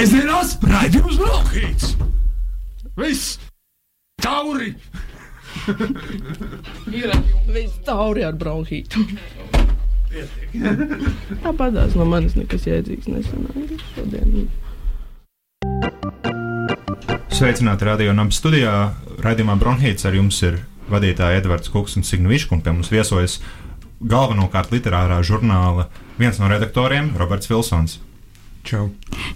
Svētdienās raidījums Bronhīts! Viss! Tauri! Ir viss tauri ar bronhītu. Tāpat tās no manis nekas jēdzīgs nesanāca šodien. Sveicināti radio nams studijā. Radījumā Bronhīts ar jums ir vadītāja Edvards Kuks un Signa Viška, un pie mums viesojas galvenokārt literārā žurnāla viens no redaktoriem - Roberts Vilsons. Čau!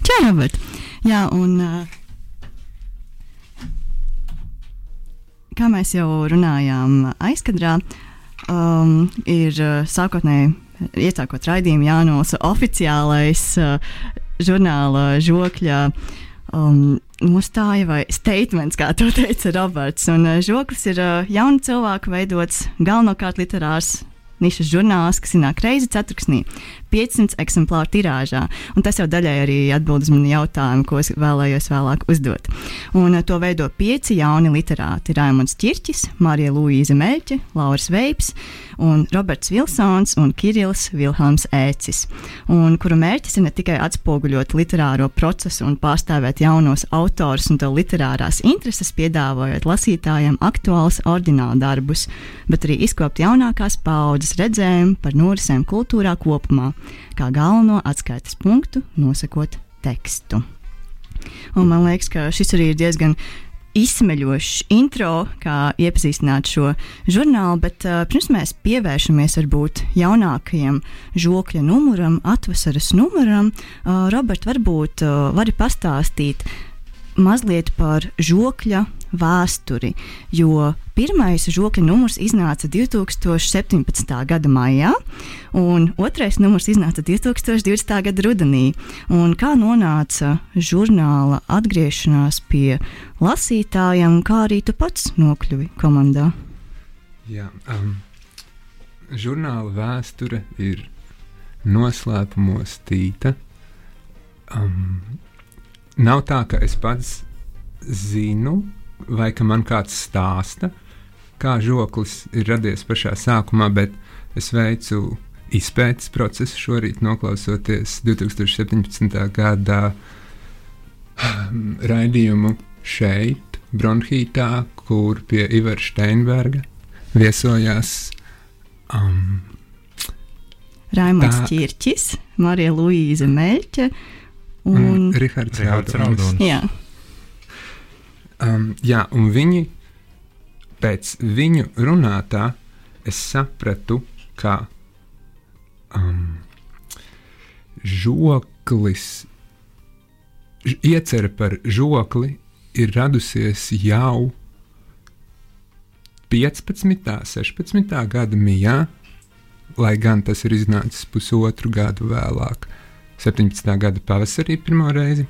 Čau, Robert! Jā, un kā mēs jau runājām aizkadrā, um, ir sākotnēji iesākot raidījumu Jānos oficiālais uh, žurnāla žokļa. Um, Nostāja vai statements, kā to teica Roberts. Un, uh, žoklis ir uh, jaunu cilvēku veidots galvenokārt literārs nišas žurnāls, kas iznāk reizi ceturksnī, 500 eksemplāru tirāžā. Un tas jau daļai arī atbild uz manu jautājumu, ko es vēlējos vēlāk uzdot. Un uh, to veido pieci jauni literāti - Raimons Čirķis, Marija Luīza Meļķe, Lauris Veips, un Roberts Vilsons un Kirillis Vilhelms Ēcis, un kuru mērķis ir ne tikai atspoguļot literāro procesu un pārstāvēt jaunos autors un to literārās intereses, piedāvājot lasītājiem aktuālus oriģinālu darbus, bet arī izkopt jaunākās paudzes redzējumu par norisēm kultūrā kopumā, kā galveno atskaites punktu nosakot tekstu. Un man liekas, ka šis arī ir diezgan izsmeļošs intro, kā iepazīstināt šo žurnālu, bet uh, pirms mēs pievēršamies varbūt jaunākajam žokļa numuram, atvasaras numuram, uh, Robert, varbūt uh, vari pastāstīt mazliet par žokļa vēsturi, jo pirmais žokļa numurs iznāca 2017. gada maijā, un otrais numurs iznāca 2020. gada rudenī. Un kā nonāca žurnāla atgriešanās pie lasītājiem, kā arī tu pats nokļuvi komandā? Jā, um, žurnāla vēsture ir noslēpumos tīta. Um, nav tā, ka es pats zinu, vai ka man kāds stāsta, kā žoklis ir radies pašā sākumā, bet es veicu izpētes procesu šorīt, noklausoties 2017. gada um, raidījumu šeit, Bronhītā, kur pie Ivara Steinberga viesojās um, Raimons Tā. Čirķis, Marija Luīza Meļķe un, un Rihards Rihards Raudonis. Um, jā, un viņi pēc viņu runātā es sapratu, ka um, žoklis, iecerē par žokli ir radusies jau 15. 16. gada mijā, lai gan tas ir iznācis pusotru gadu vēlāk, 17. gada pavasarī pirmo reizi.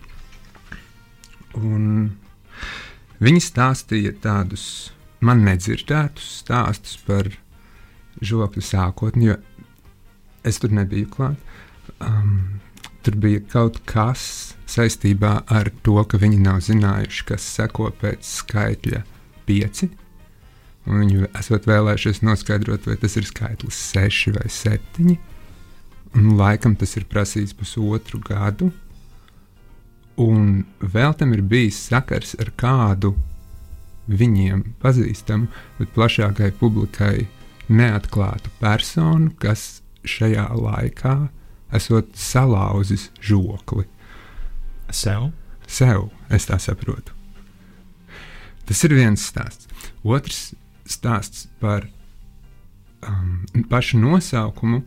Un Viņi stāstīja tādus man nedzirdētus stāstus par žokļu sākotni, jo es tur nebiju klāt. Um, tur bija kaut kas saistībā ar to, ka viņi nav zinājuši, kas seko pēc skaitļa pieci. Viņi esat vēlējušies noskaidrot, vai tas ir skaitlis seši vai septiņi. Un laikam tas ir prasījis pusotru gadu. Un vēl tam ir bijis sakars ar kādu viņiem pazīstamu, bet plašākai publikai neatklātu personu, kas šajā laikā esot salauzis žokli. Sev? Sev, es tā saprotu. Tas ir viens stāsts. Otrs stāsts par um, pašu nosaukumu,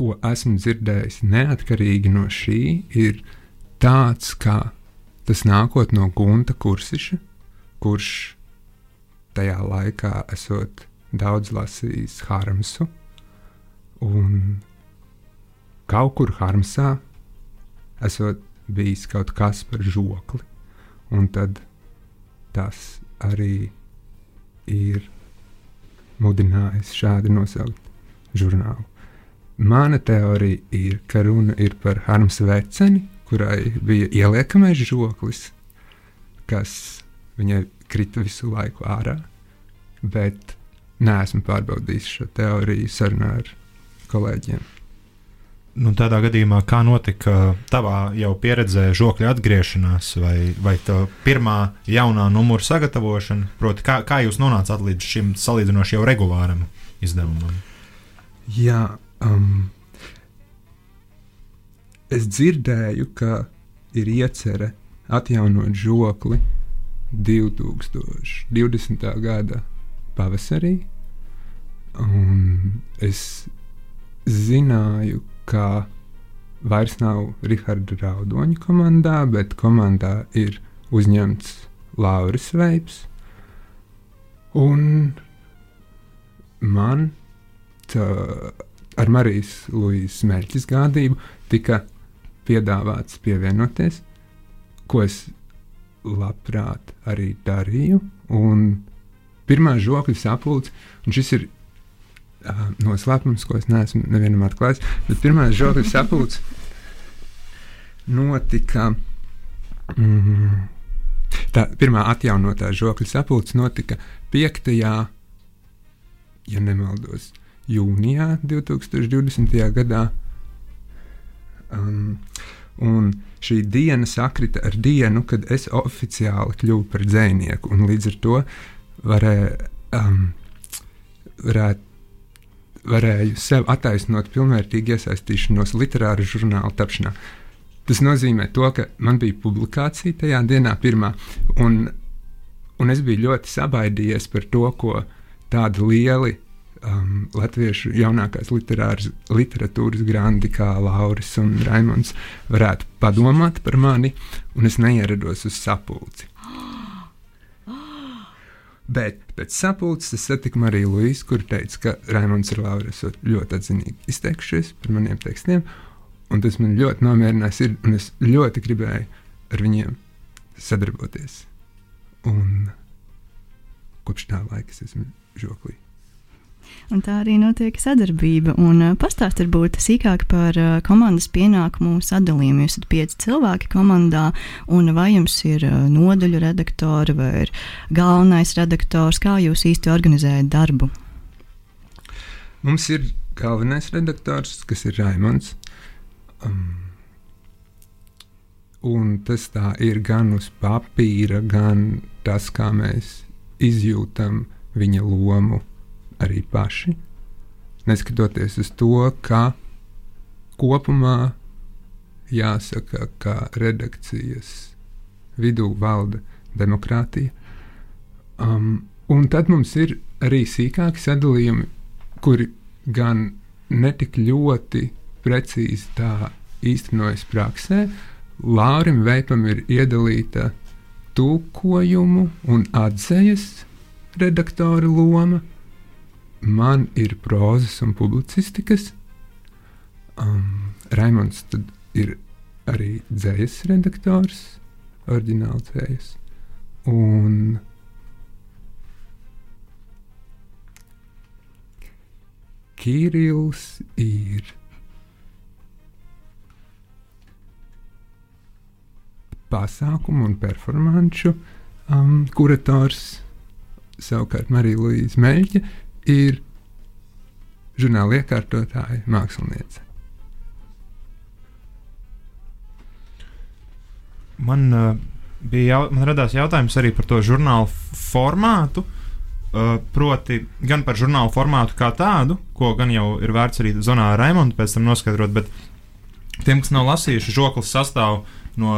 ko esmu dzirdējis neatkarīgi no šī, ir tāds, ka tas nākot no Gunta Kursiša, kurš tajā laikā esot daudz lasījis Harmsu, un kaut kur Harmsā esot bijis kaut kas par žokli, un tad tas arī ir mudinājis šādi nosaukt žurnālu. Mana teorija ir, ka runa ir par Harmsa veceni, kurai bija ieliekamais žoklis, kas viņai krita visu laiku ārā. Bet neesmu pārbaudījis šo teoriju sarunā ar kolēģiem. Nu, tādā gadījumā, kā notika tavā jau pieredzē žokļa atgriešanās, vai, vai tā pirmā jaunā numura sagatavošana, proti, kā, kā jūs nonācāt līdz šim salīdzinoši jau regulāram izdevumam? Jā, um, es dzirdēju, ka ir iecerē atjaunot žokli 2020. gada pavasarī. Un es zināju, ka vairs nav Raharda Raudoņa komandā, bet komandā ir uzņemts Lauris Veips. Un man tā, ar Marijas Luisas mērķis gādību tika piedāvāts pievienoties, ko es labprāt arī darīju. Pirmā žokļa sapulce, un šis ir uh, noslēpums, ko es neesmu nevienam atklājis, bet pirmā žokļa sapulce notika. Mm, tā pirmā atjaunotā žokļa sapulce notika 5. ja nemaldos, jūnijā 2020. gadā. Um, un šī diena sakrita ar dienu, kad es oficiāli kļuvu par dzinieku. Līdz ar to varēju, um, varētu, varēju sev attaisnot pilnvērtīgu iesaistīšanos literāra žurnāla tapšanā. Tas nozīmē, to, ka man bija publikācija tajā dienā, pirmā, un, un es biju ļoti sabaidījies par to, ko tādi lieli um, latviešu jaunākās literatūras grandi, kā Lauris un Raimons, varētu padomāt par mani, un es neierados uz sapulci. Bet pēc sapulces es satiku Mariju Luīsu, kur teica, ka Raimons un Lauris ir ļoti atzinīgi izteikušies par maniem tekstiem, un tas man ļoti nomierināja, un es ļoti gribēju ar viņiem sadarboties. Un kopš tā laika es esmu žoklī. Un tā arī notiek sadarbība. Un uh, pastāstiet varbūt sīkāk par uh, komandas pienākumu sadalījumu. Jūs esat pieci cilvēki komandā, un vai jums ir uh, nodaļu redaktori vai ir galvenais redaktors? Kā jūs īsti organizējat darbu? Mums ir galvenais redaktors, kas ir Raimons. Um, un tas tā ir gan uz papīra, gan tas, kā mēs izjūtam viņa lomu arī paši, neskatoties uz to, ka kopumā jāsaka, ka redakcijas vidū valda demokrātija. Um, un tad mums ir arī sīkāki sadalījumi, kuri gan netik ļoti precīzi tā īstenojas praksē. Lārim Veipam ir iedalīta tulkojumu un atzīves redaktora loma, man ir prozas un publicistikas. Um, Raimons ir arī dzējas redaktors, oriģināls dzējas. Un Kirils ir pasākumu un performanču um, kurators. Savukārt Marija Līsija Meļķa ir žurnāla iekārtotāja, māksliniece. Man, uh, jau, man radās jautājums arī par to žurnālu formātu. Uh, proti, gan par žurnālu formātu kā tādu, ko gan jau ir vērts arī Zonā Raimonda pēc tam noskaidrot, bet tiem, kas nav lasījuši, žoklis sastāv no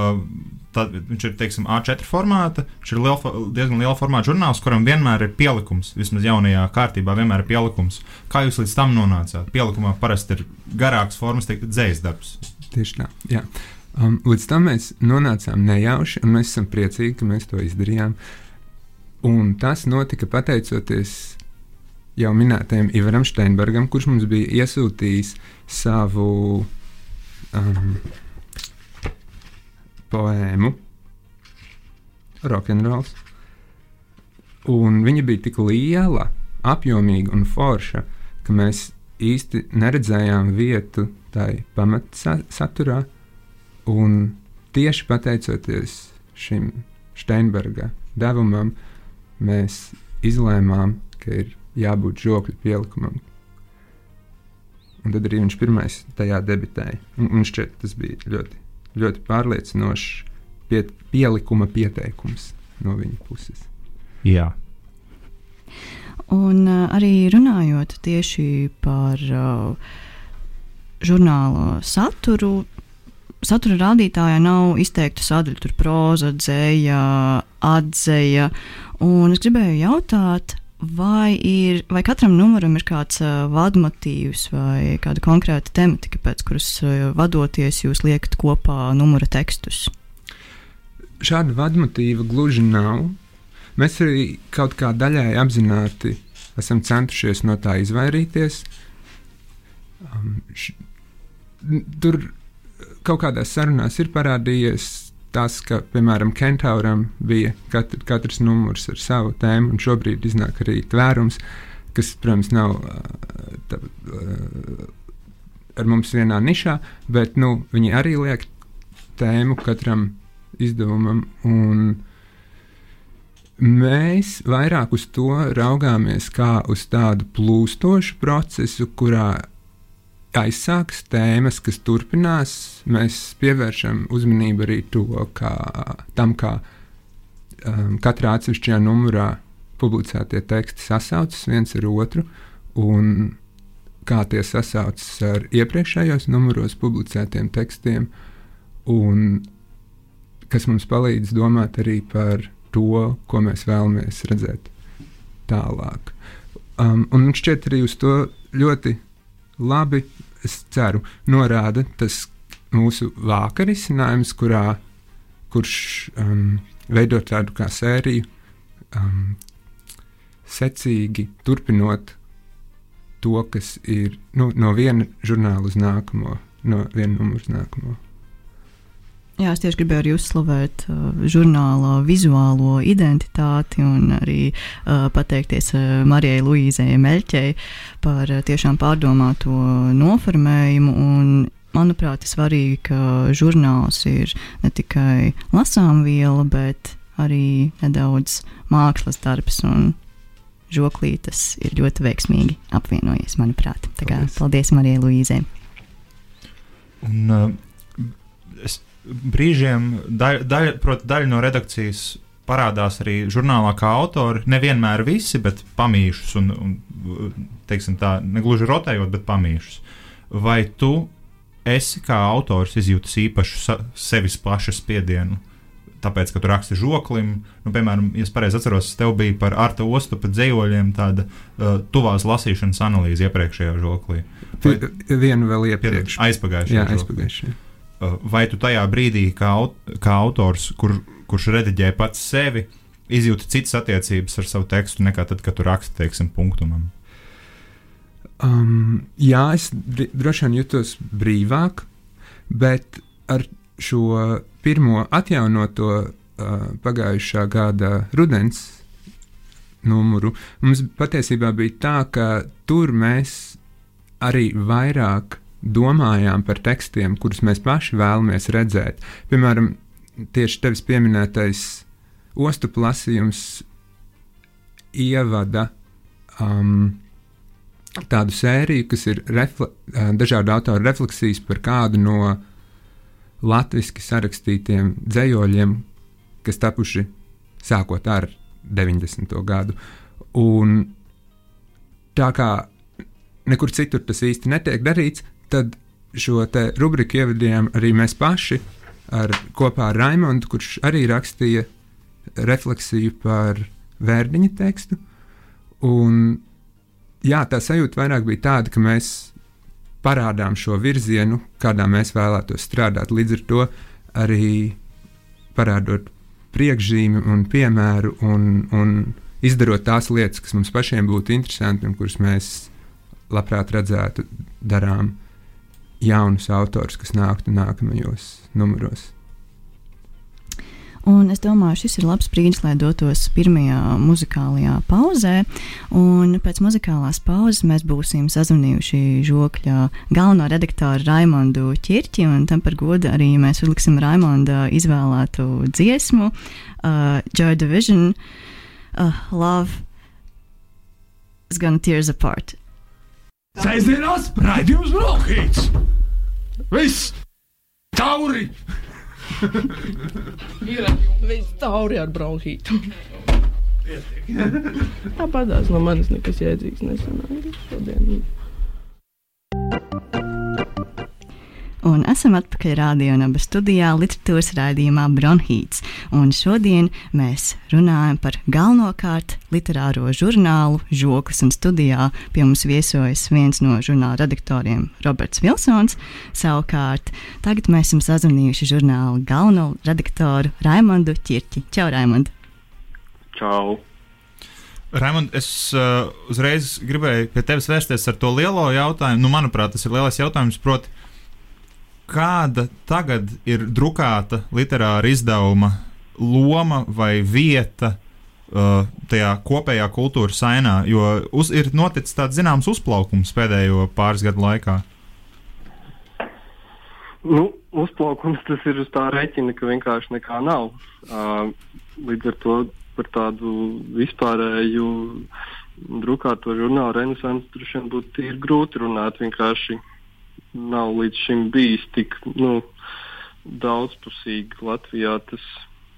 Tad viņš ir teiksim, A4 formāta. Viņš ir liela, diezgan liela formāta žurnāls, kuram vienmēr ir pielikums. Vismaz jaunajā kārtībā vienmēr ir pielikums. Kā jūs līdz tam nonācāt? Pielikumā parasti ir garāks formas, teikt, dzējas darbs. Tieši tā. Jā. Um, līdz tam mēs nonācām nejauši, un mēs esam priecīgi, ka mēs to izdarījām. Un tas notika pateicoties jau minētajam Ivaram Steinbergam, kurš mums bija iesūtījis savu um, poēmu Rock'n'Rolls. Un viņa bija tik liela, apjomīga un forša, ka mēs īsti neredzējām vietu tai pamatsaturā. Un tieši pateicoties šim Steinberga devumam, mēs izlēmām, ka ir jābūt žokļu pielikumam. un tad arī viņš pirmais tajā debitēja. Un, un šķiet, tas bija ļoti, ļoti pārliecinošs pie, pielikuma pieteikums no viņa puses. Jā. Un uh, arī runājot tieši par uh, žurnāla saturu, satura rādītājā nav izteikta sadaļa, tur proza, dzēja, atzeja. Un es gribēju jautāt, vai, ir, vai katram numuram ir kāds uh, vadmotīvs vai kāda konkrēta tematika, pēc kuras uh, vadoties jūs liekat kopā numura tekstus? Šāda vadmotīva gluži nav. Mēs arī kaut kā daļai apzināti esam centušies no tā izvairīties. Um, š, tur kaut kādās sarunās ir parādījies tas, ka, piemēram, Kentauram bija katr, katrs numurs ar savu tēmu, un šobrīd iznāk arī tvērums, kas, protams, nav tā, ar mums vienā nišā, bet nu, viņi arī liek tēmu katram izdevumam. Mēs vairāk uz to raugāmies kā uz tādu plūstošu procesu, kurā aizsāks tēmas, kas turpinās. Mēs pievēršam uzmanību arī to, kā, tam, kā um, katrā atsevišķajā numurā publicētie teksti sasaucas viens ar otru, un kā tie sasaucas ar iepriekšējos numuros publicētiem tekstiem, un kas mums palīdz domāt arī par to, ko mēs vēlamies redzēt tālāk. Um, un man šķiet arī uz to ļoti labi, es ceru, norāda tas mūsu vāka risinājums, kurā, kurš um, veido tādu kā sēriju, um, secīgi turpinot to, kas ir nu, no viena žurnāla uz nākamo, no viena numura uz nākamo. Jā, es tieši gribēju arī uzslavēt uh, žurnāla vizuālo identitāti un arī uh, pateikties uh, Marijai Luīzei Meļķei par uh, tiešām pārdomāto noformējumu. Un, manuprāt, ir svarīgi, ka žurnāls ir ne tikai lasām viela, bet arī nedaudz mākslas darbs. Un, Žoklītes ir ļoti veiksmīgi apvienojies, manuprāt. Tā kā, paldies, paldies Marijai Luīzei. Un, uh, es brīžiem daļa, daļ, prot, daļa no redakcijas parādās arī žurnālā kā autori. Nevienmēr visi, bet pamīšus, un, un teiksim, tā, negluži rotējot, bet pamīšus. Vai tu esi kā autors izjūtis īpašu sevis plašu spiedienu? Tāpēc, ka tu raksti žoklim, nu, piemēram, ja es pareizi atceros, tev bija par Arta Ostu pa dzējoļiem tāda uh, tuvās lasīšanas analīze iepriekšējā žoklī. Vai, Vienu vēl iepriekš. Aizpagājušajā. Jā, aizpagājušajā. Vai tu tajā brīdī, kā, kā autors, kur, kurš rediģē pats sevi, izjūti citas attiecības ar savu tekstu nekā tad, kad tu raksti, teiksim, punktumam? Um, jā, es droši vien jutos brīvāk, bet ar šo pirmo atjaunoto uh, pagājušā gada rudens numuru mums patiesībā bija tā, ka tur mēs arī vairāk domājām par tekstiem, kurus mēs paši vēlamies redzēt. Piemēram, tieši tevis pieminētais ostu plasījums ievada um, tādu sēriju, kas ir refle uh, dažādu autoru refleksijas par kādu no latviešu sarakstītiem dzējoļiem, kas tapuši sākot ar 90. gadu. Un tā kā nekur citur tas īsti netiek darīts, tad šo rubriku ievadījām arī mēs paši ar, kopā ar Raimondu, kurš arī rakstīja refleksiju par vērdiņa tekstu. Un, jā, tā sajūta vairāk bija tāda, ka mēs parādām šo virzienu, kādā mēs vēlētos strādāt. Līdz ar to arī parādot priekšzīmi un piemēru un, un izdarot tās lietas, kas mums pašiem būtu interesanti un kuras mēs labprāt redzētu darām jaunus autors, kas nāktu nākamajos numuros. Un es domāju, šis ir labs brīdis, lai dotos pirmajā muzikālajā pauzē. Un pēc muzikālās pauzes mēs būsim sazvanījuši žokļa galveno redaktoru Raimondu Čirķi, un tam par godu arī mēs uzliksim Raimonda izvēlētu dziesmu uh, Joy Division uh, Love is gonna tears apart. Sēžamās raidījums Brokhīts! Viss! Tauri! Viss tauri ar bronhītu. Tāpatās no manis nekas jēdzīgs nesanāca šodien. Un esam atpakaļ naba studijā literatūras raidījumā Bronhīts. Un šodien mēs runājam par galvenokārt literāro žurnālu Žoklis un studijā pie mums viesojas viens no žurnāla redaktoriem Roberts Vilsons. Savukārt tagad mēs esam sazvanījuši žurnāla galveno redaktoru Raimondu Čirķi. Čau, Raimond! Čau! Raimond, es uh, uzreiz gribēju pie tevis vērsties ar to lielo jautājumu. Nu, manuprāt, tas ir lielais jautājums. Proti, kāda tagad ir drukāta literāra izdevuma loma vai vieta uh, tajā kopējā kultūras ainā? Jo uz, ir noticis tāds zināms uzplaukums pēdējo pāris gadu laikā. Nu, uzplaukums tas ir uz tā rēķina, ka vienkārši nekā nav. Uh, līdz ar to par tādu vispārēju drukāto žurnālu renesansu droši vien būtu grūti runāt. Vienkārši nav līdz šim bijis tik nu, daudzpusīgi Latvijā. Tas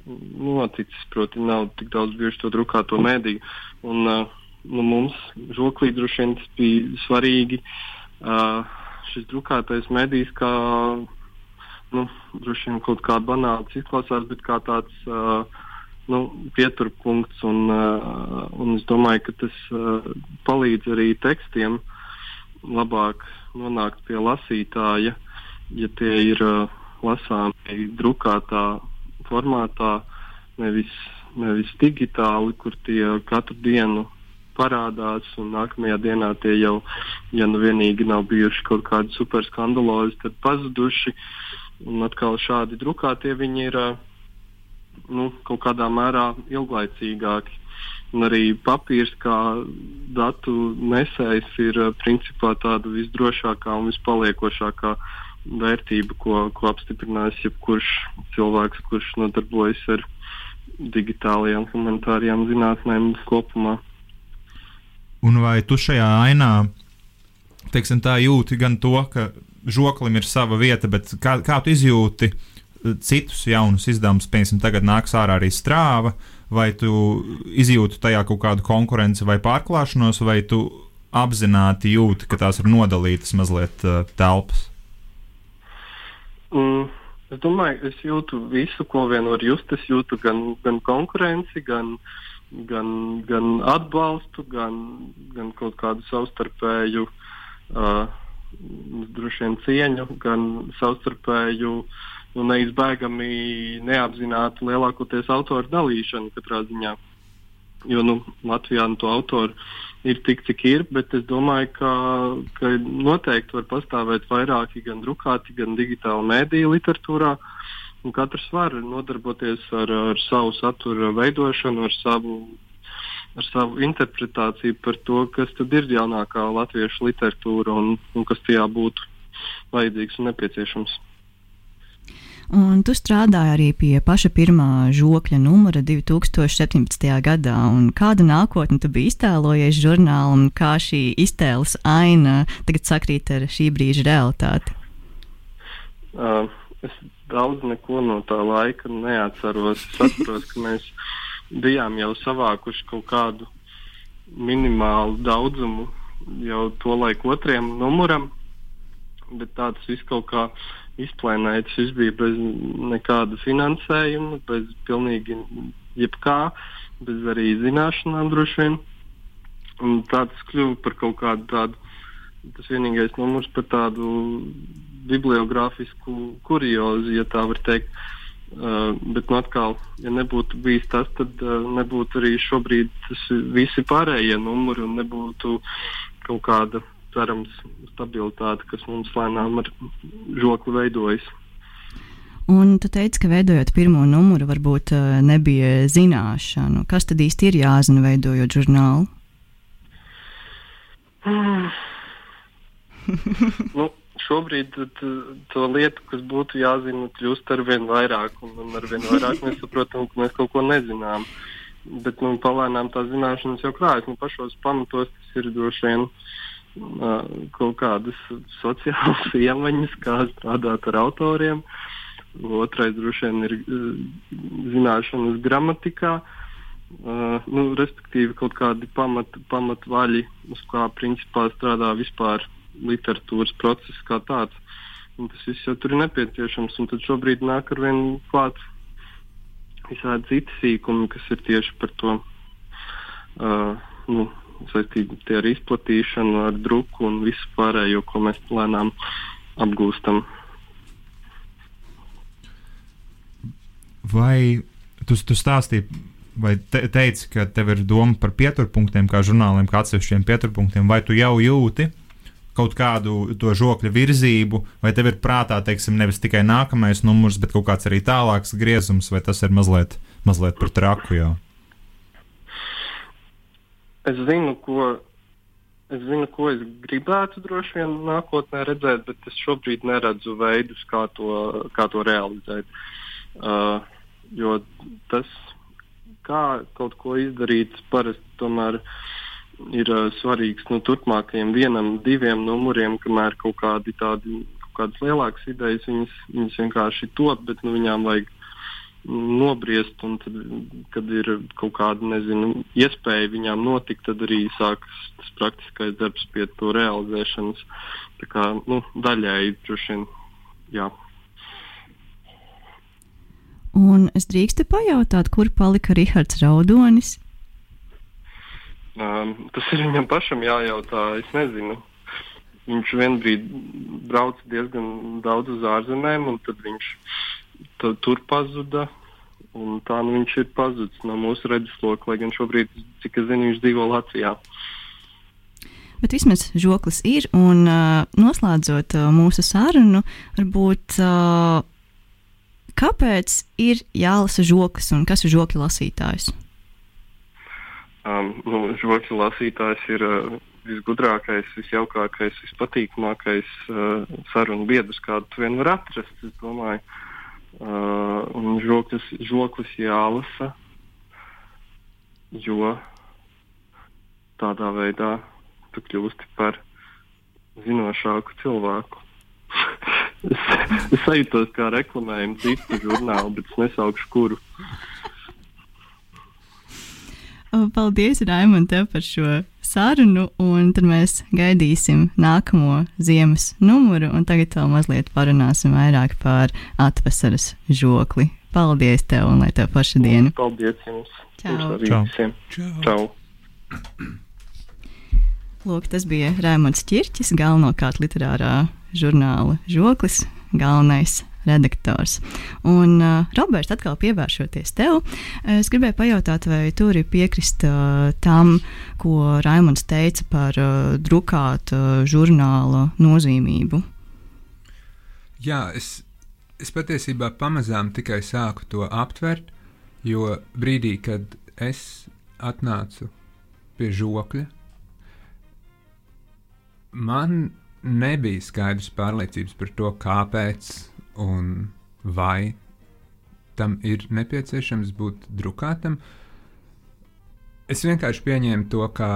noticis, proti, nav tik daudz bijuši to drukāto mēdīju. Un, nu, mums žoklī droši vien tas bija svarīgi. Šis drukātais medijs, kā nu, droši vien kaut kāda banāls izklausās, bet kā tāds nu, pieturpunkts. Un, un es domāju, ka tas palīdz arī tekstiem labāk nonākt pie lasītāja, ja tie ir uh, lasāmi drukātā formātā, nevis, nevis digitāli, kur tie katru dienu parādās, un nākamajā dienā tie jau, ja nu vienīgi nav bijuši kaut kādi superskandalozi, tad pazuduši. Un atkal šādi drukātie viņi ir nu, kaut kādā mērā ilglaicīgāki. Un arī papīrs kā datu nesējs ir uh, principā tāda visdrošākā un vispaliekošākā vērtība, ko, ko apstiprinās jebkurš cilvēks, kurš nodarbojas ar digitālajām humanitārajām zinātnēm kopumā. Un vai tu šajā ainā teiksim, jūti gan to, ka žoklim ir sava vieta, bet kā, kā tu izjūti citus jaunus izdevumus, piemēram, tagad nāks ārā arī strāva, vai tu izjūti tajā kaut kādu konkurenci vai pārklāšanos, vai tu apzināti jūti, ka tās ir nodalītas mazliet uh, telpas? Mm, es domāju, es jūtu visu, ko vien var just. Es jūtu gan, gan konkurenci, gan, gan, gan atbalstu, gan, gan kaut kādu savstarpēju. Uh, droši vien cieņu, gan savstarpēju nu, neizbēgami neapzinātu lielākoties autoru dalīšanu katrā ziņā. Jo nu, Latvijā nu, to autoru ir tik, cik ir, bet es domāju, ka, ka noteikti var pastāvēt vairāki gan drukāti, gan digitāli mēdīji literatūrā. Katrs var nodarboties ar, ar savu satura veidošanu, ar savu ar savu interpretāciju par to, kas ir jaunākā latviešu literatūra un, un kas tajā būtu vajadzīgs un nepieciešams. Un tu strādāji arī pie paša pirmā žokļa numura 2017. gadā. Kādu nākotni tu biji iztēlojies žurnālam, un kā šī iztēles aina tagad sakrīt ar šī brīža realitāti? Uh, es daudz neko no tā laika neatceros. Es atceros, ka mēs bijām jau savākuši kaut kādu minimālu daudzumu jau to laiku otriem numuram, bet tāds viss kaut kā izplēnēja. Tas viss bija bez nekāda finansējuma, bez pilnīgi jebkā, bez arī zināšanām droši vien. Un tāds kļuva par kaut kādu tādu, tas vienīgais numurs par tādu bibliogrāfisku kuriozu, ja tā var teikt. Uh, bet, nu, atkal, ja nebūtu bijis tas, tad uh, nebūtu arī šobrīd visi pārējie numuri un nebūtu kaut kāda, cerams, stabilitāte, kas mums lēnām ar žokli veidojas. Un tu teici, ka veidojot pirmo numuru, varbūt uh, nebija zināšanu. Kas tad īsti ir jāzina, veidojot žurnālu? nu, šobrīd to lietu, kas būtu jāzina, kļūst ar vien vairāk, un, un ar vien vairāk mēs saprotam, ka mēs kaut ko nezinām. Bet nu, palēnām tās zināšanas jau krājas. Nu, pašos pamatos tas ir droši vien uh, kaut kādas sociālas iemaņas, kā strādāt ar autoriem. Otrais droši vien ir zināšanas gramatikā. Nu, respektīvi, kaut kādi pamat, pamatvaļi, uz kā principā strādā vispār literatūras process kā tāds. Un tas viss jau tur ir nepieciešams. Un tad šobrīd nāk ar vien klāt visādi citi sīkumi, kas ir tieši par to uh, nu, saistīti ar izplatīšanu, ar druku un visu pārējo, ko mēs lēnām apgūstam. Vai tu, tu stāstīji, vai te, teici, ka tev ir doma par pieturpunktiem, kā žurnāliem, kā atsevišķiem pieturpunktiem, vai tu jau jūti kaut kādu to žokļa virzību, vai tev ir prātā, teiksim, nevis tikai nākamais numurs, bet kaut kāds arī tālāks griezums, vai tas ir mazliet, mazliet par traku jau? Es zinu, ko, es zinu, ko es gribētu droši vien nākotnē redzēt, bet es šobrīd neredzu veidus, kā to, kā to realizēt. Uh, jo tas, kā kaut ko izdarīt, parasti tomēr ir uh, svarīgs nu, turpmākajiem vienam, diviem numuriem, kamēr kaut kādi tādi. Kādas lielākas idejas viņas, viņas vienkārši top, bet nu, viņām vajag nobriest, un tad, kad ir kaut kāda nezinu, iespēja viņām notikt, tad arī sākas tas praktiskais darbs pie to realizēšanas. Tā kā nu, daļēji droši vien. Jā. Un es drīkstu pajautāt, kur palika Rahards Raudonis? Um, tas ir viņam pašam jājautā. Es nezinu. Viņš vienā brīdī brauca diezgan daudz uz ārzemēm, un tad viņš tur pazuda. Tā nu viņš ir pazudis no mūsu redzesloka, lai gan šobrīd, cik es zinu, viņš dzīvo Latvijā. Bet vismaz žoklis ir, un uh, noslēdzot uh, mūsu sarunu, varbūt uh, kāpēc ir jālasa žoklis un kas ir žokļa lasītājs? Um, nu, žokļa lasītājs ir uh, visgudrākais, visjaukākais, vispatīkamākais uh, sarunu biedrs, kādu tu vien var atrast. Es domāju, uh, Uh, un žoklis, žoklis jālasa, jo tādā veidā tu kļūsti par zinošāku cilvēku. es, es sajūtos kā reklamējumu citu žurnālu, bet es nesaukšu kuru. Paldies, Raimond, par šo sarunu, un tad mēs gaidīsim nākamo ziemas numuru, un tagad vēl mazliet parunāsim vairāk par atvasaras žokli. Paldies tev, un lai tev paša diena. Paldies jums! Čau! Čau! Čau. Čau. Lūk, tas bija Rēmons Čirķis, galvenokārt literārā žurnāla žoklis, galvenais redaktors. Un, uh, Roberts, atkal pievēršoties tev, es gribēju pajautāt, vai tu vari piekrist uh, tam, ko Raimons teica par uh, drukāta uh, žurnāla nozīmību. Jā, es, es patiesībā pamazām tikai sāku to aptvert, jo brīdī, kad es atnācu pie žokļa, man nebija skaidrs pārliecības par to, kāpēc un vai tam ir nepieciešams būt drukātam. Es vienkārši pieņēmu to, kā.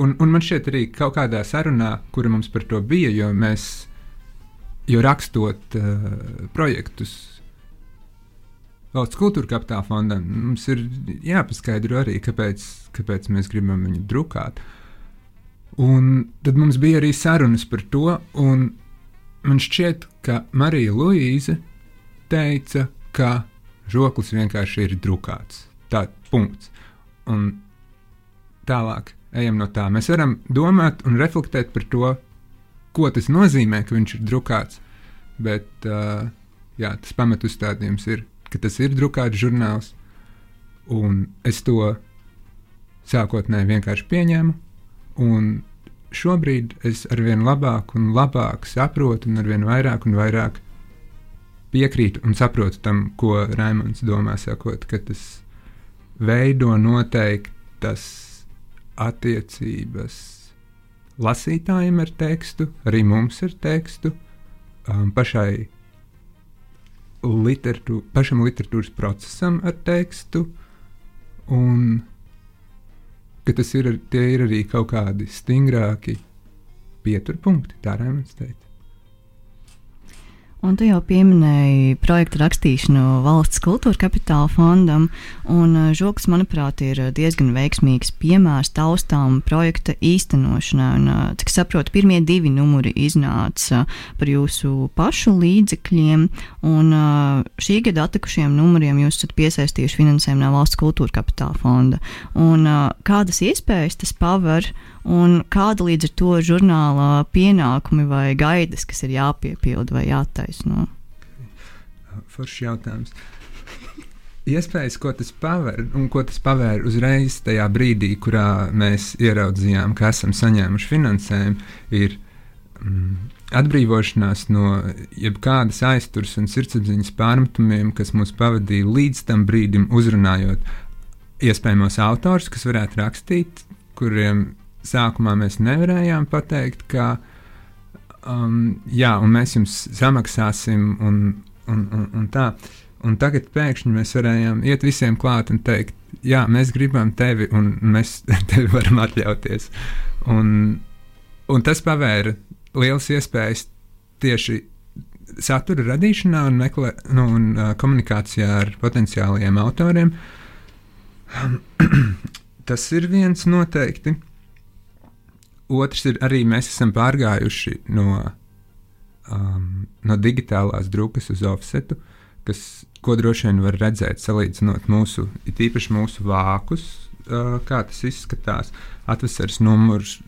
Un, un man šķiet, arī kaut kādā sarunā, kura mums par to bija, jo mēs, jo rakstot uh, projektus valsts kultūra kapitāla fondam, mums ir jāpaskaidro arī, kāpēc, kāpēc mēs gribam viņu drukāt. Un tad mums bija arī sarunas par to, un man šķiet, ka Marija Luīze teica, ka žoklis vienkārši ir drukāts. Tā punkts. Un tālāk ejam no tā. Mēs varam domāt un reflektēt par to, ko tas nozīmē, ka viņš ir drukāts. Bet uh, jā, tas pamatustādījums ir, ka tas ir drukāts žurnāls, un es to sākotnēji vienkārši pieņēmu. Un šobrīd es arvien labāk un labāk saprotu, un arvien vairāk un vairāk piekrītu un saprotu tam, ko Raimons domā, sakot, ka tas veido noteiktas attiecības lasītājiem ar tekstu, arī mums ar tekstu, um, pašai literatū, pašam literatūras procesam ar tekstu. Un ka tas ir, ir arī kaut kādi stingrāki pieturpunkti, tā varētu teikt. Un tu jau pieminēji projektu rakstīšanu valsts kultūra kapitāla fondam, un uh, Žoks, manuprāt, ir diezgan veiksmīgs piemērs taustām projekta īstenošanai. Un, uh, cik saprotu, pirmie divi numuri iznāca par jūsu pašu līdzekļiem, un šī gada atlikušiem numuriem jūs esat piesaistījuši finansējumu no valsts kultūra kapitāla fonda. Un, kādas iespējas tas paver? un kāda līdz ar to žurnālā pienākumi vai gaidas, kas ir jāpiepilda vai jātaisno? Foršs jautājums. Iespējas, ko tas paver, un ko tas pavēr uzreiz tajā brīdī, kurā mēs ieraudzījām, ka esam saņēmuši finansējumu, ir mm, atbrīvošanās no jebkādas aizturs un sirdsapziņas pārmetumiem, kas mūs pavadīja līdz tam brīdim, uzrunājot iespējamos autors, kas varētu rakstīt, kuriem sākumā mēs nevarējām pateikt, ka um, jā, un mēs jums samaksāsim, un, un, un, un tā. Un tagad pēkšņi mēs varējām iet visiem klāt un teikt, jā, mēs gribam tevi, un mēs tevi varam atļauties. Un, un tas pavēra liels iespējas tieši satura radīšanā un, meklē, nu, un uh, komunikācijā ar potenciālajiem autoriem. tas ir viens noteikti. Otrs ir arī mēs esam pārgājuši no, um, no digitālās drukas uz offsetu, kas, ko droši vien var redzēt, salīdzinot mūsu, īpaši mūsu vākus, uh, kā tas izskatās. Atvasaras numurs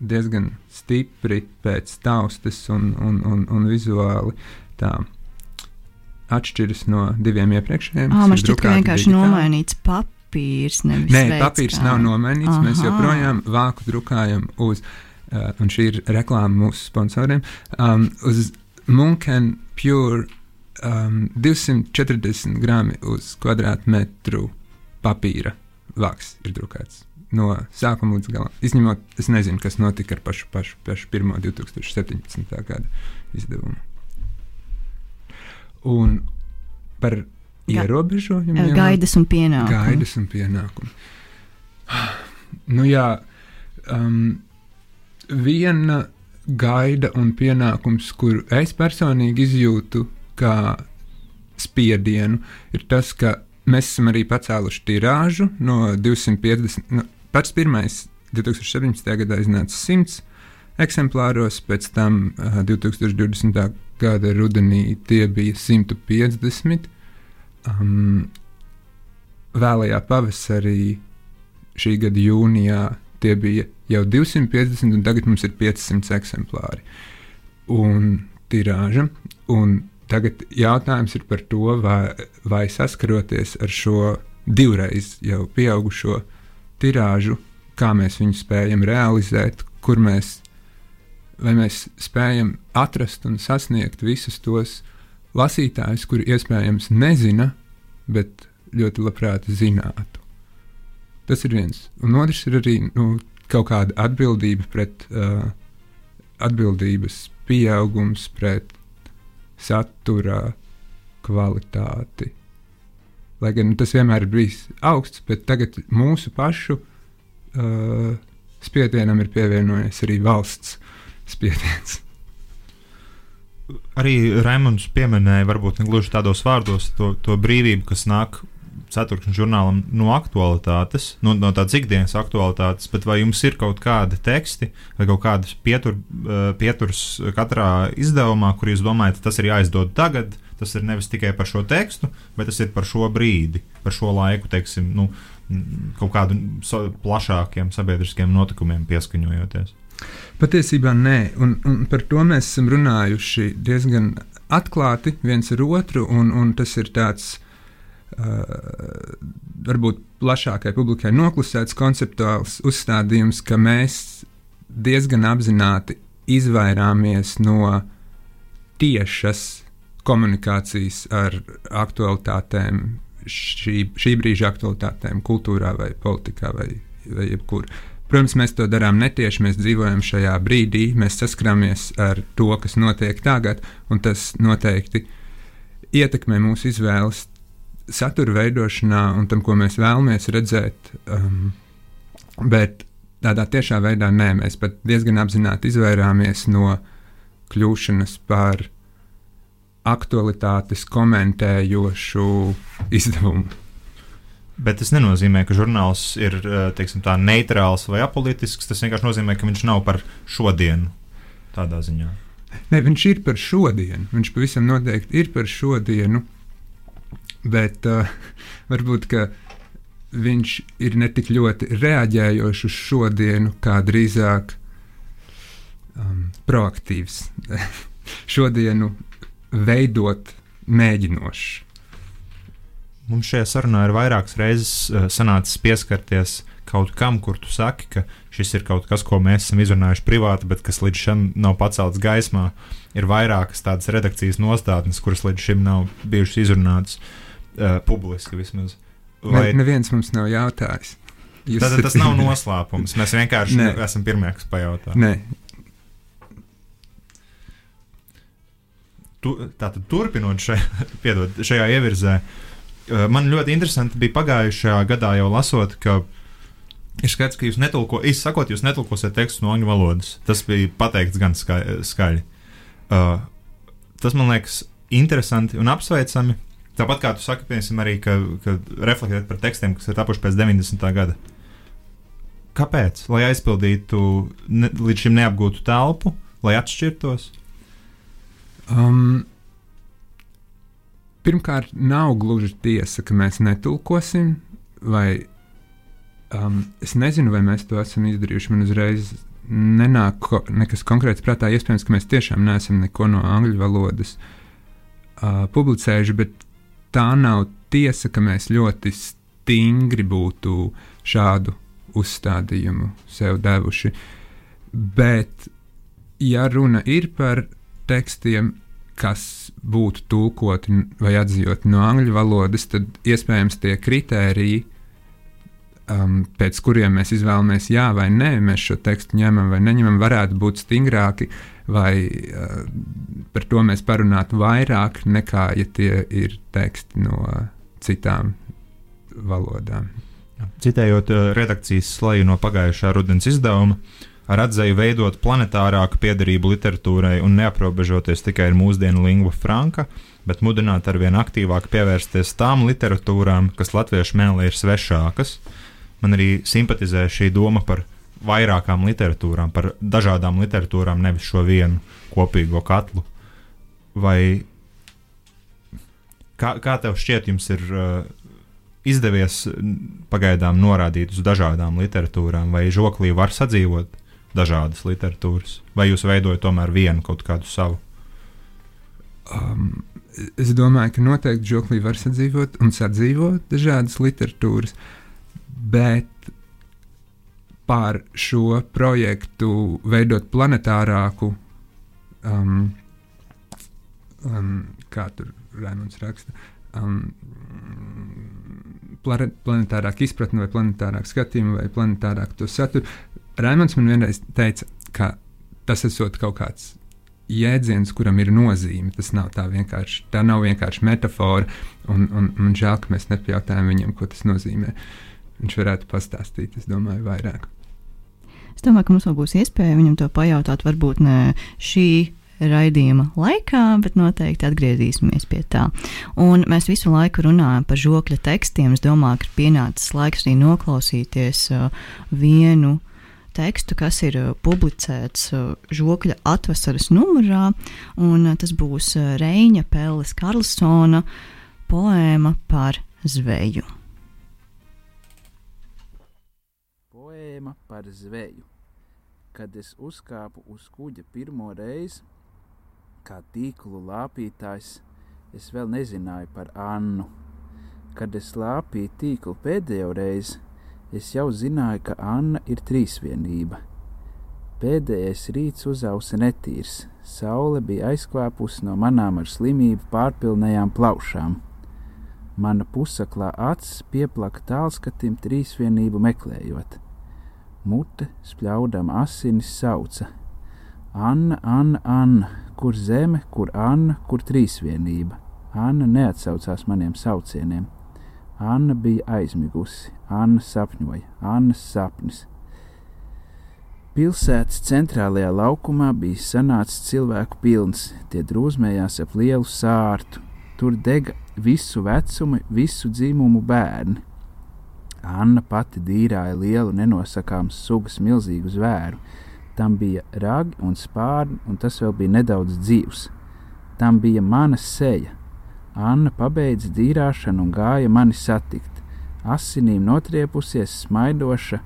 diezgan stipri pēc taustas un, un, un, un vizuāli tā atšķiras no diviem iepriekšējiem. Ah, man šķiet, ka vienkārši digitāli. nomainīts paps papīrs. Nē, papīrs kā. nav nomainīts. Aha. Mēs joprojām vāku drukājam uz, uh, un šī ir reklāma mūsu sponsoriem, um, uz Munken Pure um, 240 grami uz kvadrātmetru papīra vāks ir drukāts. No sākuma līdz galam. Izņemot, es nezinu, kas notika ar pašu, pašu, pašu pirmo 2017. gada izdevumu. Un par ierobežojumiem. Gaidas un pienākumi. Gaidas un pienākumi. Nu, jā, um, viena gaida un pienākums, kuru es personīgi izjūtu kā spiedienu, ir tas, ka mēs esam arī pacēluši tirāžu no 250. Nu, pats pirmais 2017. gadā iznāca 100 eksemplāros, pēc tam uh, 2020. gada rudenī tie bija 150 um, vēlajā pavasarī, šī gada jūnijā, tie bija jau 250, un tagad mums ir 500 eksemplāri. Un tirāža. Un tagad jautājums ir par to, vai, vai saskaroties ar šo divreiz jau pieaugušo tirāžu, kā mēs viņu spējam realizēt, kur mēs, mēs spējam atrast un sasniegt visus tos lasītājus, kuri iespējams nezina, bet ļoti labprāt zinātu. Tas ir viens. Un otrs ir arī nu, kaut kāda atbildība pret uh, atbildības pieaugums pret satura kvalitāti. Lai gan nu, tas vienmēr ir bijis augsts, bet tagad mūsu pašu uh, spiedienam ir pievienojies arī valsts spiediens arī Raimons pieminēja, varbūt ne gluži tādos vārdos, to, to brīvību, kas nāk ceturkšņa žurnālam no aktualitātes, no, no tādas ikdienas aktualitātes, bet vai jums ir kaut kādi teksti vai kaut kādas pietur, eh, pieturs katrā izdevumā, kur jūs domājat, tas ir jāizdod tagad, tas ir nevis tikai par šo tekstu, bet tas ir par šo brīdi, par šo laiku, teiksim, nu, kaut so, plašākiem sabiedriskiem notikumiem pieskaņojoties. Patiesībā nē, un, un par to mēs esam runājuši diezgan atklāti viens ar otru, un, un tas ir tāds. Uh, varbūt plašākai publikai noklusēts konceptuāls uzstādījums, ka mēs diezgan apzināti izvairāmies no tiešas komunikācijas ar aktualitātēm, šī, šī brīža aktualitātēm, kultūrā vai politikā vai, vai jebkur. Protams, mēs to darām netieši, mēs dzīvojam šajā brīdī, mēs saskaramies ar to, kas notiek tagad, un tas noteikti ietekmē mūsu izvēles satura veidošanā un tam, ko mēs vēlamies redzēt um, Bet tādā tiešā veidā nē, mēs pat diezgan apzināti izvairāmies no kļūšanas par aktualitātes komentējošu izdevumu. Bet tas nenozīmē, ka žurnāls ir eh, teiksim, tā, neitrāls vai apolitisks. Tas vienkārši nozīmē, ka viņš nav par šodienu tādā ziņā. Nē, viņš ir par šodienu. Viņš pavisam noteikti ir par šodienu. Bet uh, varbūt viņš ir ne tik ļoti reaģējošs uz šodienu, kā drīzāk um, proaktīvs. šodienu veidot mēģinošs. Mums šajā sarunā ir vairākas reizes uh, sanācis pieskarties kaut kam, kur tu saki, ka šis ir kaut kas, ko mēs esam izrunājuši privāti, bet kas līdz šim nav pacelts gaismā. Ir vairākas tādas redakcijas nostādnes, kuras līdz šim nav bijušas izrunātas uh, publiski vismaz. Vai ne, neviens mums nav jautājis? Tad tas nav noslēpums. Mēs vienkārši ne. esam pirmie, kas pajautā. Nē. Tu, tātad, turpinot šajā, piedod, šajā ievirzē, uh, man ļoti interesanti bija pagājušajā gadā jau lasot, ka Ir skaidrs, ka jūs netulkojat, izsakot, jūs netulkosiet tekstu no angļu valodas. Tas bija pateikts gan skaļi. Uh, tas man liekas interesanti un apsveicami. Tāpat kā tu saki, piemēram, arī, ka, ka reflektēt par tekstiem, kas ir tapuši pēc 90. gada. Kāpēc? Lai aizpildītu ne, līdz šim neapgūtu telpu, lai atšķirtos? Um, pirmkārt, nav gluži tiesa, ka mēs netulkosim, vai Um, es nezinu, vai mēs to esam izdarījuši. Man uzreiz nenāk ko, nekas konkrēts prātā. Iespējams, ka mēs tiešām neesam neko no angļu valodas uh, publicējuši, bet tā nav tiesa, ka mēs ļoti stingri būtu šādu uzstādījumu sev devuši. Bet, ja runa ir par tekstiem, kas būtu tulkoti vai atzīti no angļu valodas, tad iespējams tie kritēriji, um, pēc kuriem mēs izvēlamies jā vai nē, mēs šo tekstu ņemam vai neņemam, varētu būt stingrāki, vai uh, par to mēs parunātu vairāk nekā, ja tie ir teksti no citām valodām. Citējot uh, redakcijas slēju no pagājušā rudens izdevuma, ar atzēju veidot planetārāku piedarību literatūrai un neaprobežoties tikai ar mūsdienu lingua franca, bet mudināt arvien aktīvāk pievērsties tām literatūrām, kas latviešu mēlē ir svešākas, man arī simpatizē šī doma par vairākām literatūrām, par dažādām literatūrām, nevis šo vienu kopīgo katlu. Vai kā, kā tev šķiet, jums ir uh, izdevies pagaidām norādīt uz dažādām literatūrām, vai žoklī var sadzīvot dažādas literatūras, vai jūs veidojat tomēr vienu kaut kādu savu? Um, es domāju, ka noteikti žoklī var sadzīvot un sadzīvot dažādas literatūras. Bet par šo projektu veidot planetārāku, um, um, kā tur Rēmons raksta, um, planetārāk izpratni vai planetārāk skatījumu vai planetārāk to saturu. Rēmons man vienreiz teica, ka tas esot kaut kāds jēdziens, kuram ir nozīme. Tas nav tā vienkārši, tā nav vienkārši metāfora, un, un, un žēl, ka mēs nepajautājām viņam, ko tas nozīmē. Viņš varētu pastāstīt, es domāju, vairāk. Es domāju, ka mums vēl būs iespēja viņam to pajautāt, varbūt ne šī raidījuma laikā, bet noteikti atgriezīsimies pie tā. Un mēs visu laiku runājam par žokļa tekstiem. Es domāju, ka ir pienācis laiks arī noklausīties uh, vienu tekstu, kas ir uh, publicēts uh, žokļa atvasaras numurā, un uh, tas būs Reņa Pelles Karlsona poēma par zveju. poēma par zveju. Kad es uzkāpu uz kuģa pirmo reizi, kā tīklu lāpītājs, es vēl nezināju par Annu. Kad es lāpīju tīklu pēdējo reizi, es jau zināju, ka Anna ir trīsvienība. Pēdējais rīts uzausa netīrs, saule bija aizkvēpusi no manām ar slimību pārpilnējām plaušām. Mana pusaklā acis pieplaka tālskatim trīsvienību meklējot. Mute spļaudama asinis sauca: Anna, Anna, Anna, kur zeme, kur Anna, kur trīsvienība. Anna neatsaucās maniem saucieniem. Anna bija aizmigusi, Anna sapņoja, Annas sapnis. Pilsētas centrālajā laukumā bija sanācis cilvēku pilns, tie drūzmējās ap lielu sārtu, tur dega visu vecumu, visu dzimumu bērni. Anna pati dīrāja lielu nenosakāms sugas milzīgu zvēru. Tam bija ragi un spārni, un tas vēl bija nedaudz dzīvs. Tam bija mana seja. Anna pabeidza dīrāšanu un gāja mani satikt. Asinīm notriepusies, smaidoša,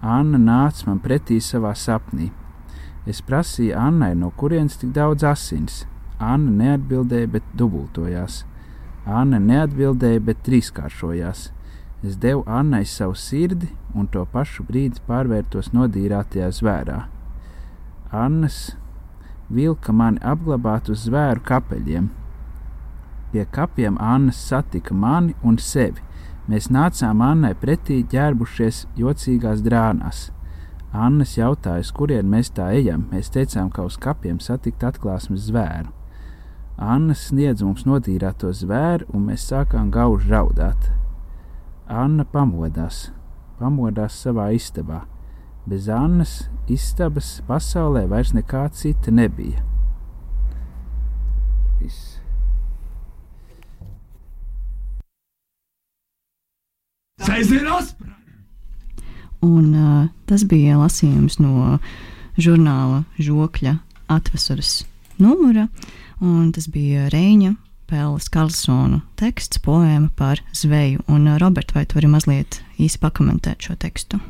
Anna nāca man pretī savā sapnī. Es prasīju Annai, no kurienes tik daudz asins. Anna neatbildēja, bet dubultojās. Anna neatbildēja, bet trīskāršojās. Es devu Annai savu sirdi, un to pašu brīdi pārvērtos nodīrātajā zvērā. Annas vilka mani apglabāt uz zvēru kapeļiem. Pie kapiem Anna satika mani un sevi. Mēs nācām Annai pretī, ģērbušies jocīgās drānās. Annas jautāja, kurien mēs tā ejam. Mēs teicām, ka uz kapiem satikt atklāsmes zvēru. Anna sniedz mums notīrāto zvēru, un mēs sākām gauži raudāt. Anna pamodās, pamodās savā istabā. Bez Annas istabas pasaulē vairs nekā cita nebija. Viss. Sēdzienās! Un, uh, tas bija lasījums no žurnāla Žokļa atvasaras numura, un tas bija Reņa Pēles Karlsona teksts, poēma par zveju. Un, uh, Robert, vai tu vari mazliet īsi pakomentēt šo tekstu?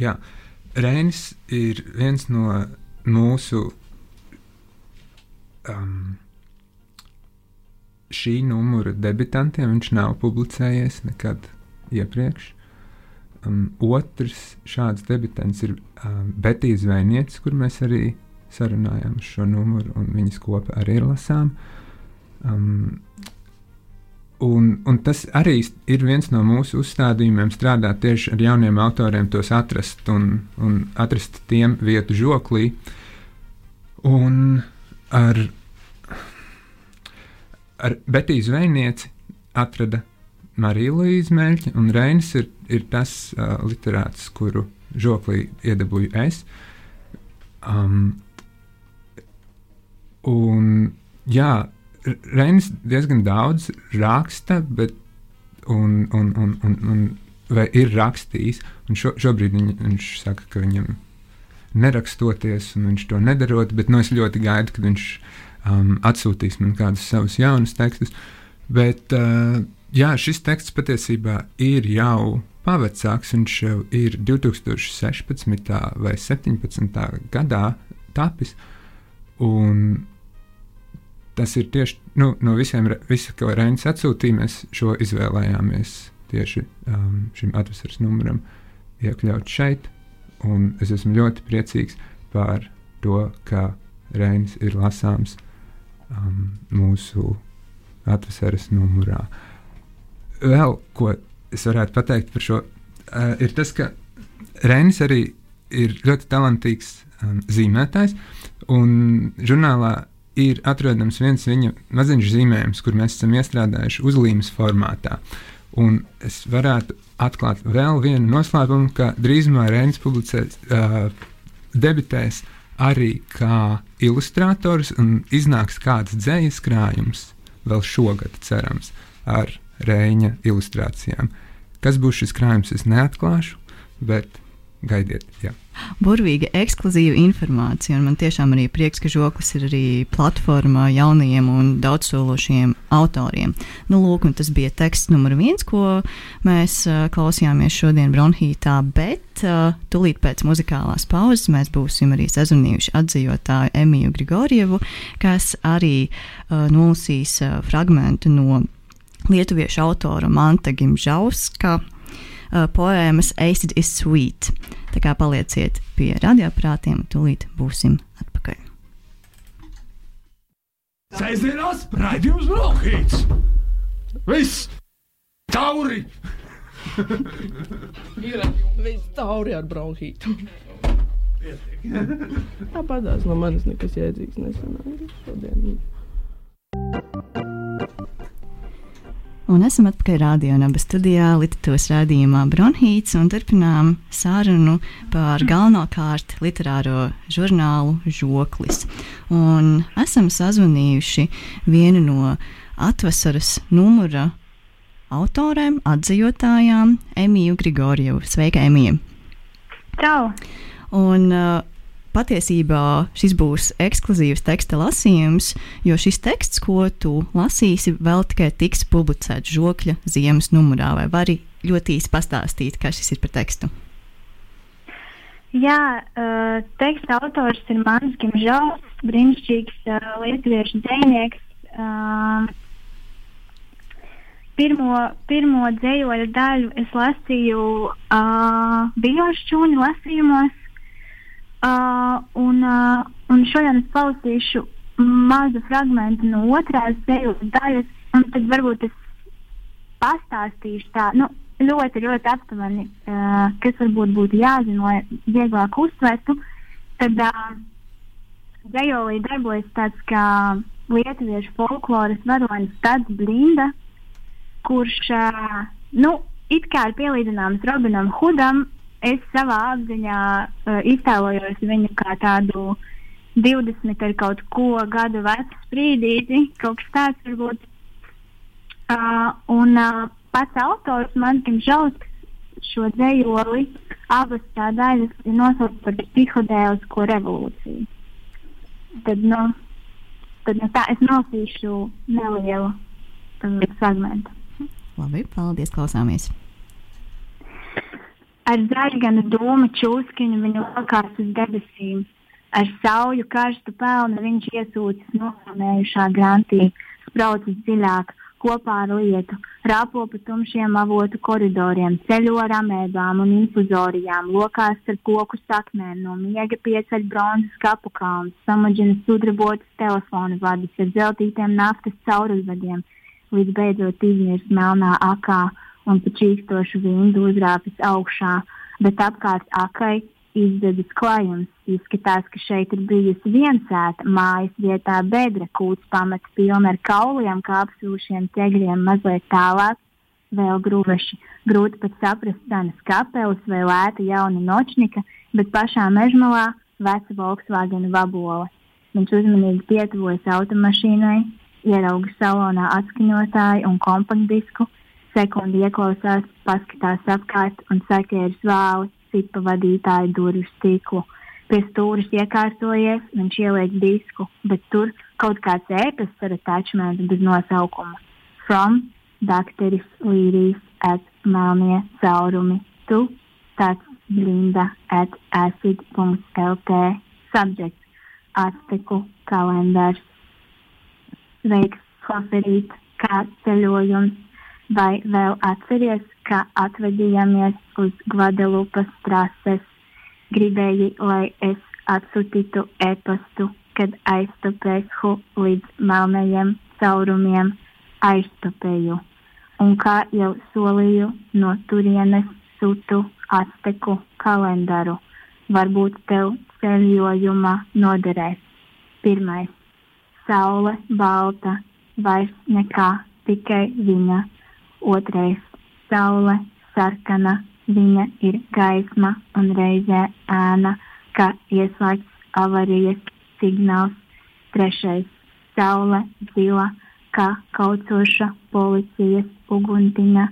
Jā, Reinis ir viens no mūsu um, šī numura debitantiem. Viņš nav publicējies nekad iepriekš. Um, otrs šāds debitants ir um, Betija Zvaigznes, kur mēs arī sarunājām šo numuru, un viņas kopā arī lasām. Um, un, un tas arī ir viens no mūsu uzstādījumiem, strādāt tieši ar jauniem autoriem, tos atrast un, un atrast tiem vietu žoklī. Un ar, ar Betiju Zvaigznesi atrada Marija Līsija Meļķa, un Reinis ir, ir tas uh, literāts, kuru žoklī iedabūju es. Um, un, jā, Reinis diezgan daudz raksta, bet un, un, un, un, un, ir rakstījis. Šo, šobrīd viņ, viņš saka, ka viņam nerakstoties, un viņš to nedarot, bet nu, es ļoti gaidu, kad viņš um, atsūtīs man kādus savus jaunus tekstus. Bet, uh, jā, šis teksts patiesībā ir jau pavecāks. Viņš jau ir 2016. vai 2017. gadā tapis. Un tas ir tieši nu, no visiem, visa, ko Reinis atsūtīja, mēs šo izvēlējāmies tieši um, šim atvasaras numuram iekļaut šeit. Un es esmu ļoti priecīgs par to, ka Reinis ir lasāms um, mūsu atvasaras numurā. Vēl ko es varētu pateikt par šo, uh, ir tas, ka Reinis arī ir ļoti talantīgs um, zīmētājs. Un žurnālā ir atrodams viens viņa maziņš zīmējums, kur mēs esam iestrādājuši uzlīmes formātā. Un es varētu atklāt vēl vienu noslēpumu, ka drīzumā Reinis publicēs, uh, debitēs arī kā ilustrators un iznāks kāds dzējas krājums vēl šogad, cerams, ar Reņa ilustrācijām. Kas būs šis krājums, es neatklāšu, bet gaidiet. Jā. Burvīga, ekskluzīva informācija, man tiešām arī prieks, ka žoklis ir arī platforma jaunajiem un daudzsološiem autoriem. Nu, lūk, tas bija teksts numur viens, ko mēs uh, klausījāmies šodien Bronhītā, bet uh, tūlīt pēc muzikālās pauzes mēs būsim arī sazvanījuši atzījotāju Emīlu Grigorievu, kas arī uh, nolasīs uh, fragmentu no lietuviešu autora Manta Gimžauska uh, poēmas Acid is Sweet. Tā kā palieciet pie radioaparātiem, tūlīt būsim atpakaļ. Sēdzienās raidījums Brokhīts! Viss! Tauri! Ir viss tauri ar bronhītu. Tāpatās no manis nekas jēdzīgs nesanāca šodien. Un esam atpakaļ naba studijā, literatūras rādījumā Bronhīts un turpinām sārunu par galvenokārt literāro žurnālu Žoklis. Un esam sazvanījuši vienu no atvasaras numura autoriem, atzījotājām, Emīlu Grigorievu. Sveika, Emīla! Čau! Un, uh, patiesībā šis būs ekskluzīvs teksta lasījums, jo šis teksts, ko tu lasīsi, vēl tikai tiks publicēts žokļa ziemas numurā. Vai vari ļoti īsi pastāstīt, kas šis ir par tekstu? Jā, uh, teksta autors ir Mans Gimžovs, brīnišķīgs uh, lietuviešu dzēnieks. Uh, pirmo, pirmo dzējoļu daļu es lasīju uh, Bijošķūņu lasījumos, Uh, un, uh, un šodien es palasīšu mazu fragment no otrās dēļas daļas, un tad varbūt es pastāstīšu tā, nu, ļoti, ļoti aptuveni, uh, kas varbūt būtu jāzina, lai vieglāk uztvertu. Tad uh, Dzējolī darbojas tāds kā lietuviešu folkloras varonis Tāds Blinda, kurš, uh, nu, it kā ir pielīdzināms Robinam Hudam, es savā apziņā uh, iztēlojos viņu kā tādu 20 ar kaut ko gadu vecu sprīdīti, kaut kas tāds varbūt. Uh, un uh, pats autors man, Kimžausks, šo dzējoli, abas tā daļas ir nosaukts par psihodēlisko revolūciju. Tad, nu, tad nu, tā es nolasīšu nelielu um, fragmentu. Labi, paldies, klausāmies! Ar zaļganu dūmu čūskiņu viņu lokās uz debesīm, ar sauju karstu pelnu viņš iesūcis nosamējušā grantī, spraucis dziļāk, kopā ar lietu, rāpo pa tumšiem avotu koridoriem, ceļo ar amēbām un infuzorijām, lokās ar koku saknēm, no miega pieceļ bronzas kapu kalnus, samaģina sudrabotas telefonu vadus ar zeltītiem naftas caurulvadiem, līdz beidzot izmirst melnā akā un pa čīkstošu vindu uzrāpjas augšā, bet apkārt akai izdedzis klājums. Izskatās, ka šeit ir bijusi viensēta mājas vietā bedra kūts pamats pilna ar kauliem, kāpsūšiem, ķegriem, mazliet tālāk. Vēl grūveši, grūti pat saprast, cenas kapelis vai lēta jauna nočnika, bet pašā mežmalā veca Volkswagen vabola. Viņš uzmanīgi pietuvojas automašīnai, ierauga salonā atskaņotāju un kompaktdisku, sekundi ieklausās, paskatās apkārt un sakēras vāli, cipa vadītāja durvju stiklu. Pie stūres iekārtojies, viņš ieliek disku, bet tur kaut kāds ēpasts ar attachmentu bez nosaukuma. From dakteris Līrijas at melnie caurumi. Tu tāds blinda at acid.lt. Subject Azteku kalendārs. Veiks hoferīt kā ceļojums Vai vēl atceries, ka atvedījāmies uz Guadalupas trases? Gribēji, lai es atsūtītu e-pastu, kad aiztupēšu līdz melnajiem caurumiem, aiztupēju. Un kā jau solīju, no turienes sūtu azteku kalendāru. Varbūt tev ceļojuma noderēs. Pirmais - saule balta, vairs nekā, tikai viņa otrais - saule, sarkana, viņa ir gaisma un reizē ēna, kā ieslēgts avarijas signāls. Trešais - saule, zila, kā kaucoša policijas uguntiņa.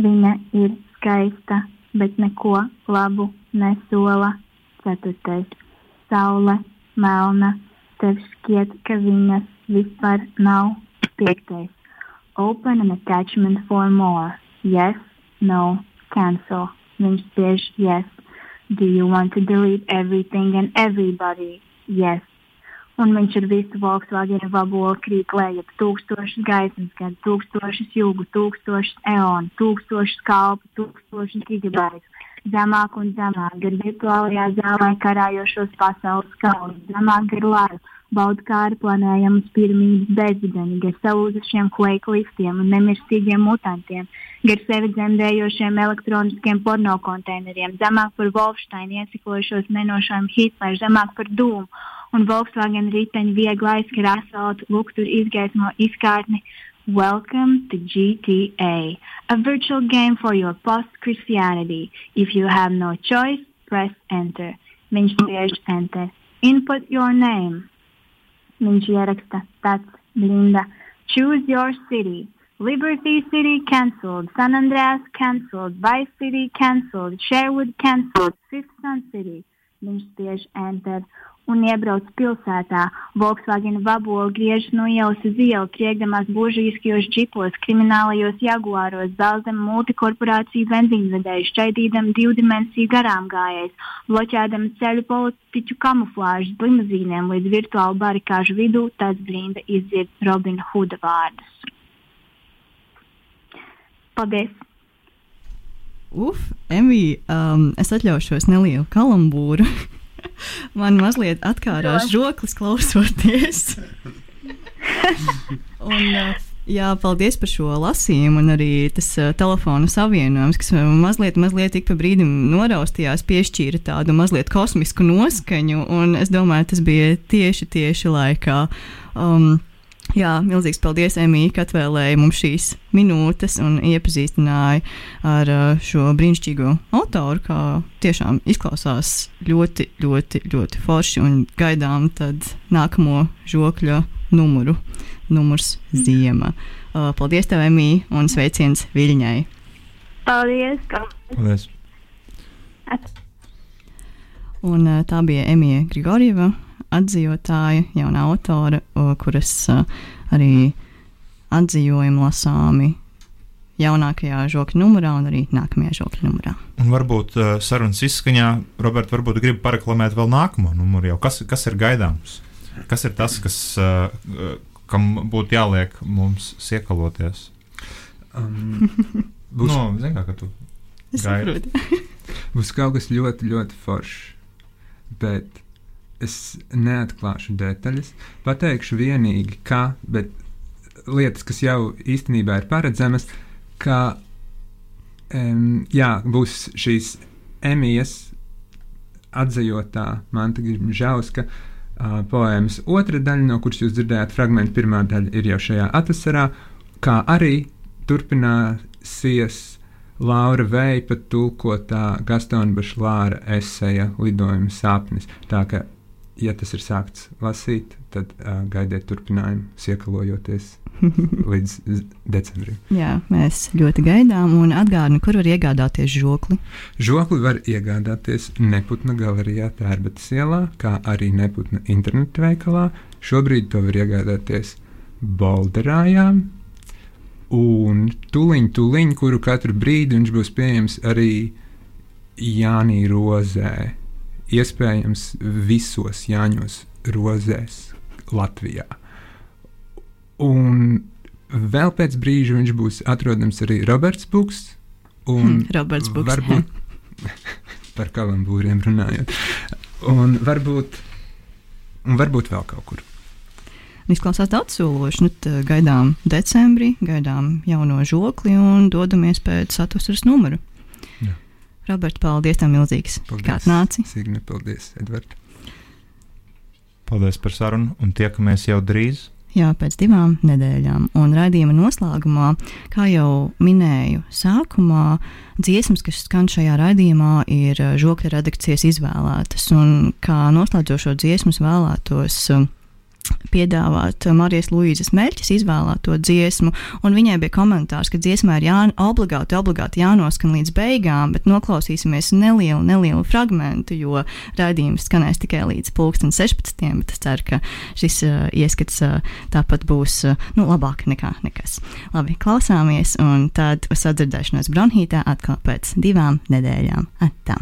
Viņa ir skaista, bet neko labu nesola. Ceturtais - saule, melna, tev šķiet, ka viņas vispār nav. Piektais Open an attachment for more. Yes, no, cancel. Viņš spiež yes. Do you want to delete everything and everybody? Yes. Un viņš ar visu Volkswagen vabolu krīt lejā tūkstošus gaismas gadu, tūkstošus jūgu, tūkstošus eonu, tūkstošus kalpu, tūkstošus gigabaitu. Zemāk un zemāk, gar virtuālajā zālē karājošos pasaules kaujas, zemāk gar lāru bauda kāri planējamas piramīdas bezdibeņi, gar salūzušiem kveiku liftiem un nemirstīgiem mutantiem, gar sevi dzemdējošiem elektroniskiem pornokonteineriem, zemāk par Wolfsteinu iesikojušos nenošām Hitleru, zemāk par Dūmu un Volkswagen riteņu viegli aizskar asfaltu, luktur izgaismo izkārtni, Welcome to GTA, a virtual game for your post-Christianity. If you have no choice, press enter. Viņš spiež enter. Input your name. Ieraksta tāds Linda. Choose your city. Liberty City cancelled, San Andreas cancelled, Vice City cancelled, Sherwood cancelled, Fifth Sun City. Viņš spiež enter un iebrauc pilsētā. Volkswagen vabola griežas no ielas uz ielu, triekdamās buržīskajos džipos, kriminālajos jaguāros, zelzem multikorporāciju benzīnvedēju, šķaidīdam divdimensiju garām gājējs, bloķēdam ceļu politiķu kamuflāžas limuzīniem līdz virtuālu barikāžu vidū, tas blinda izdzird Robina Huda vārdus. Paldies! Uf, Emīļa, um, es atļaušos nelielu kalambūru. Man mazliet atkārās žoklis klausoties. un, uh, Jā, paldies par šo lasījumu, un arī tas uh, telefona savienojums, kas mazliet, mazliet ik pa brīdim noraustījās, piešķīra tādu mazliet kosmisku noskaņu, un es domāju, tas bija tieši, tieši laikā. Um, Jā, milzīgs paldies, Emīļa, ka atvēlēja mums šīs minūtes un iepazīstināja ar uh, šo brīnišķīgo autoru, kā tiešām izklausās ļoti, ļoti, ļoti forši un gaidām tad nākamo žokļa numuru, numurs Ziema. Uh, paldies tev, Emīļa, un sveiciens Viļņai! Paldies! Paldies! Un uh, tā bija Emīļa Grigorjeva atzīvotāja, jauna autore, kuras arī atzījumi lasāmi jaunākajā žokļa numurā un arī nākamajā žokļa numurā. Un varbūt uh, sarunas izskaņā, Roberts, varbūt grib pareklamēt vēl nākamo numuru. Jau. Kas, kas ir gaidāms? Kas ir tas, kas, uh, kam būtu jāliek mums siekaloties? Um, būs, no, zin, kā, ka tu Es saprotu. būs kaut kas ļoti, ļoti foršs. Bet es neatklāšu detaļas. Pateikšu vienīgi, ka, bet lietas, kas jau īstenībā ir paredzamas, ka um, jā, būs šīs emijas atzījotā Manta Grimžauska uh, poēmas otra daļa, no kuras jūs dzirdējāt fragment, pirmā daļa ir jau šajā atvasarā, kā arī turpināsies Laura Veipa tulkotā Gastona Bašlāra eseja lidojuma sapnis. Tā ka, ja tas ir sākts lasīt, tad uh, gaidiet turpinājumu, siekalojoties līdz decembrim. Jā, mēs ļoti gaidām un atgādinu, kur var iegādāties žokli. Žokli var iegādāties Neputna galerijā Tērbatas ielā, kā arī Neputna internetu veikalā. Šobrīd to var iegādāties Bolderājā. Un tuliņ, tuliņ, kuru katru brīdi viņš būs pieejams arī Jānī Rozē. Iespējams, visos Jāņos Rozēs Latvijā. Un vēl pēc brīža viņš būs atrodams arī Roberts Buks. Un Hmm, Roberts Buks. Varbūt par kalambūriem runājot. Un varbūt, un varbūt vēl kaut kur. Izklausās daudz sološi. Nu, gaidām decembrī, gaidām jauno žokli un dodamies pēc satversmes numuru. Jā. Roberts, paldies tev milzīgs. Kā atnāci? Signe, paldies, Edvard. Paldies par sarunu un tiekamies jau drīz. Jā, pēc divām nedēļām. Un raidījuma noslēgumā, kā jau minēju, sākumā dziesmas, kas skan šajā raidījumā, ir žokļa redakcijas izvēlētas. Un kā noslēdzošo dziesmu es vēlētos eh, piedāvāt Marijas Luīzes Meļķis izvēlēto dziesmu, un viņai bija komentārs, ka dziesmā ir jā, obligāti, obligāti jānoskan līdz beigām, bet noklausīsimies nelielu, nelielu fragmentu, jo raidījums skanēs tikai līdz pulksten 16. bet es ceru, ka šis uh, ieskats uh, tāpat būs uh, nu, labāk nekā nekas. Labi, klausāmies, un tad sadzirdēšanos Bronhītā atkal pēc divām nedēļām. Atā.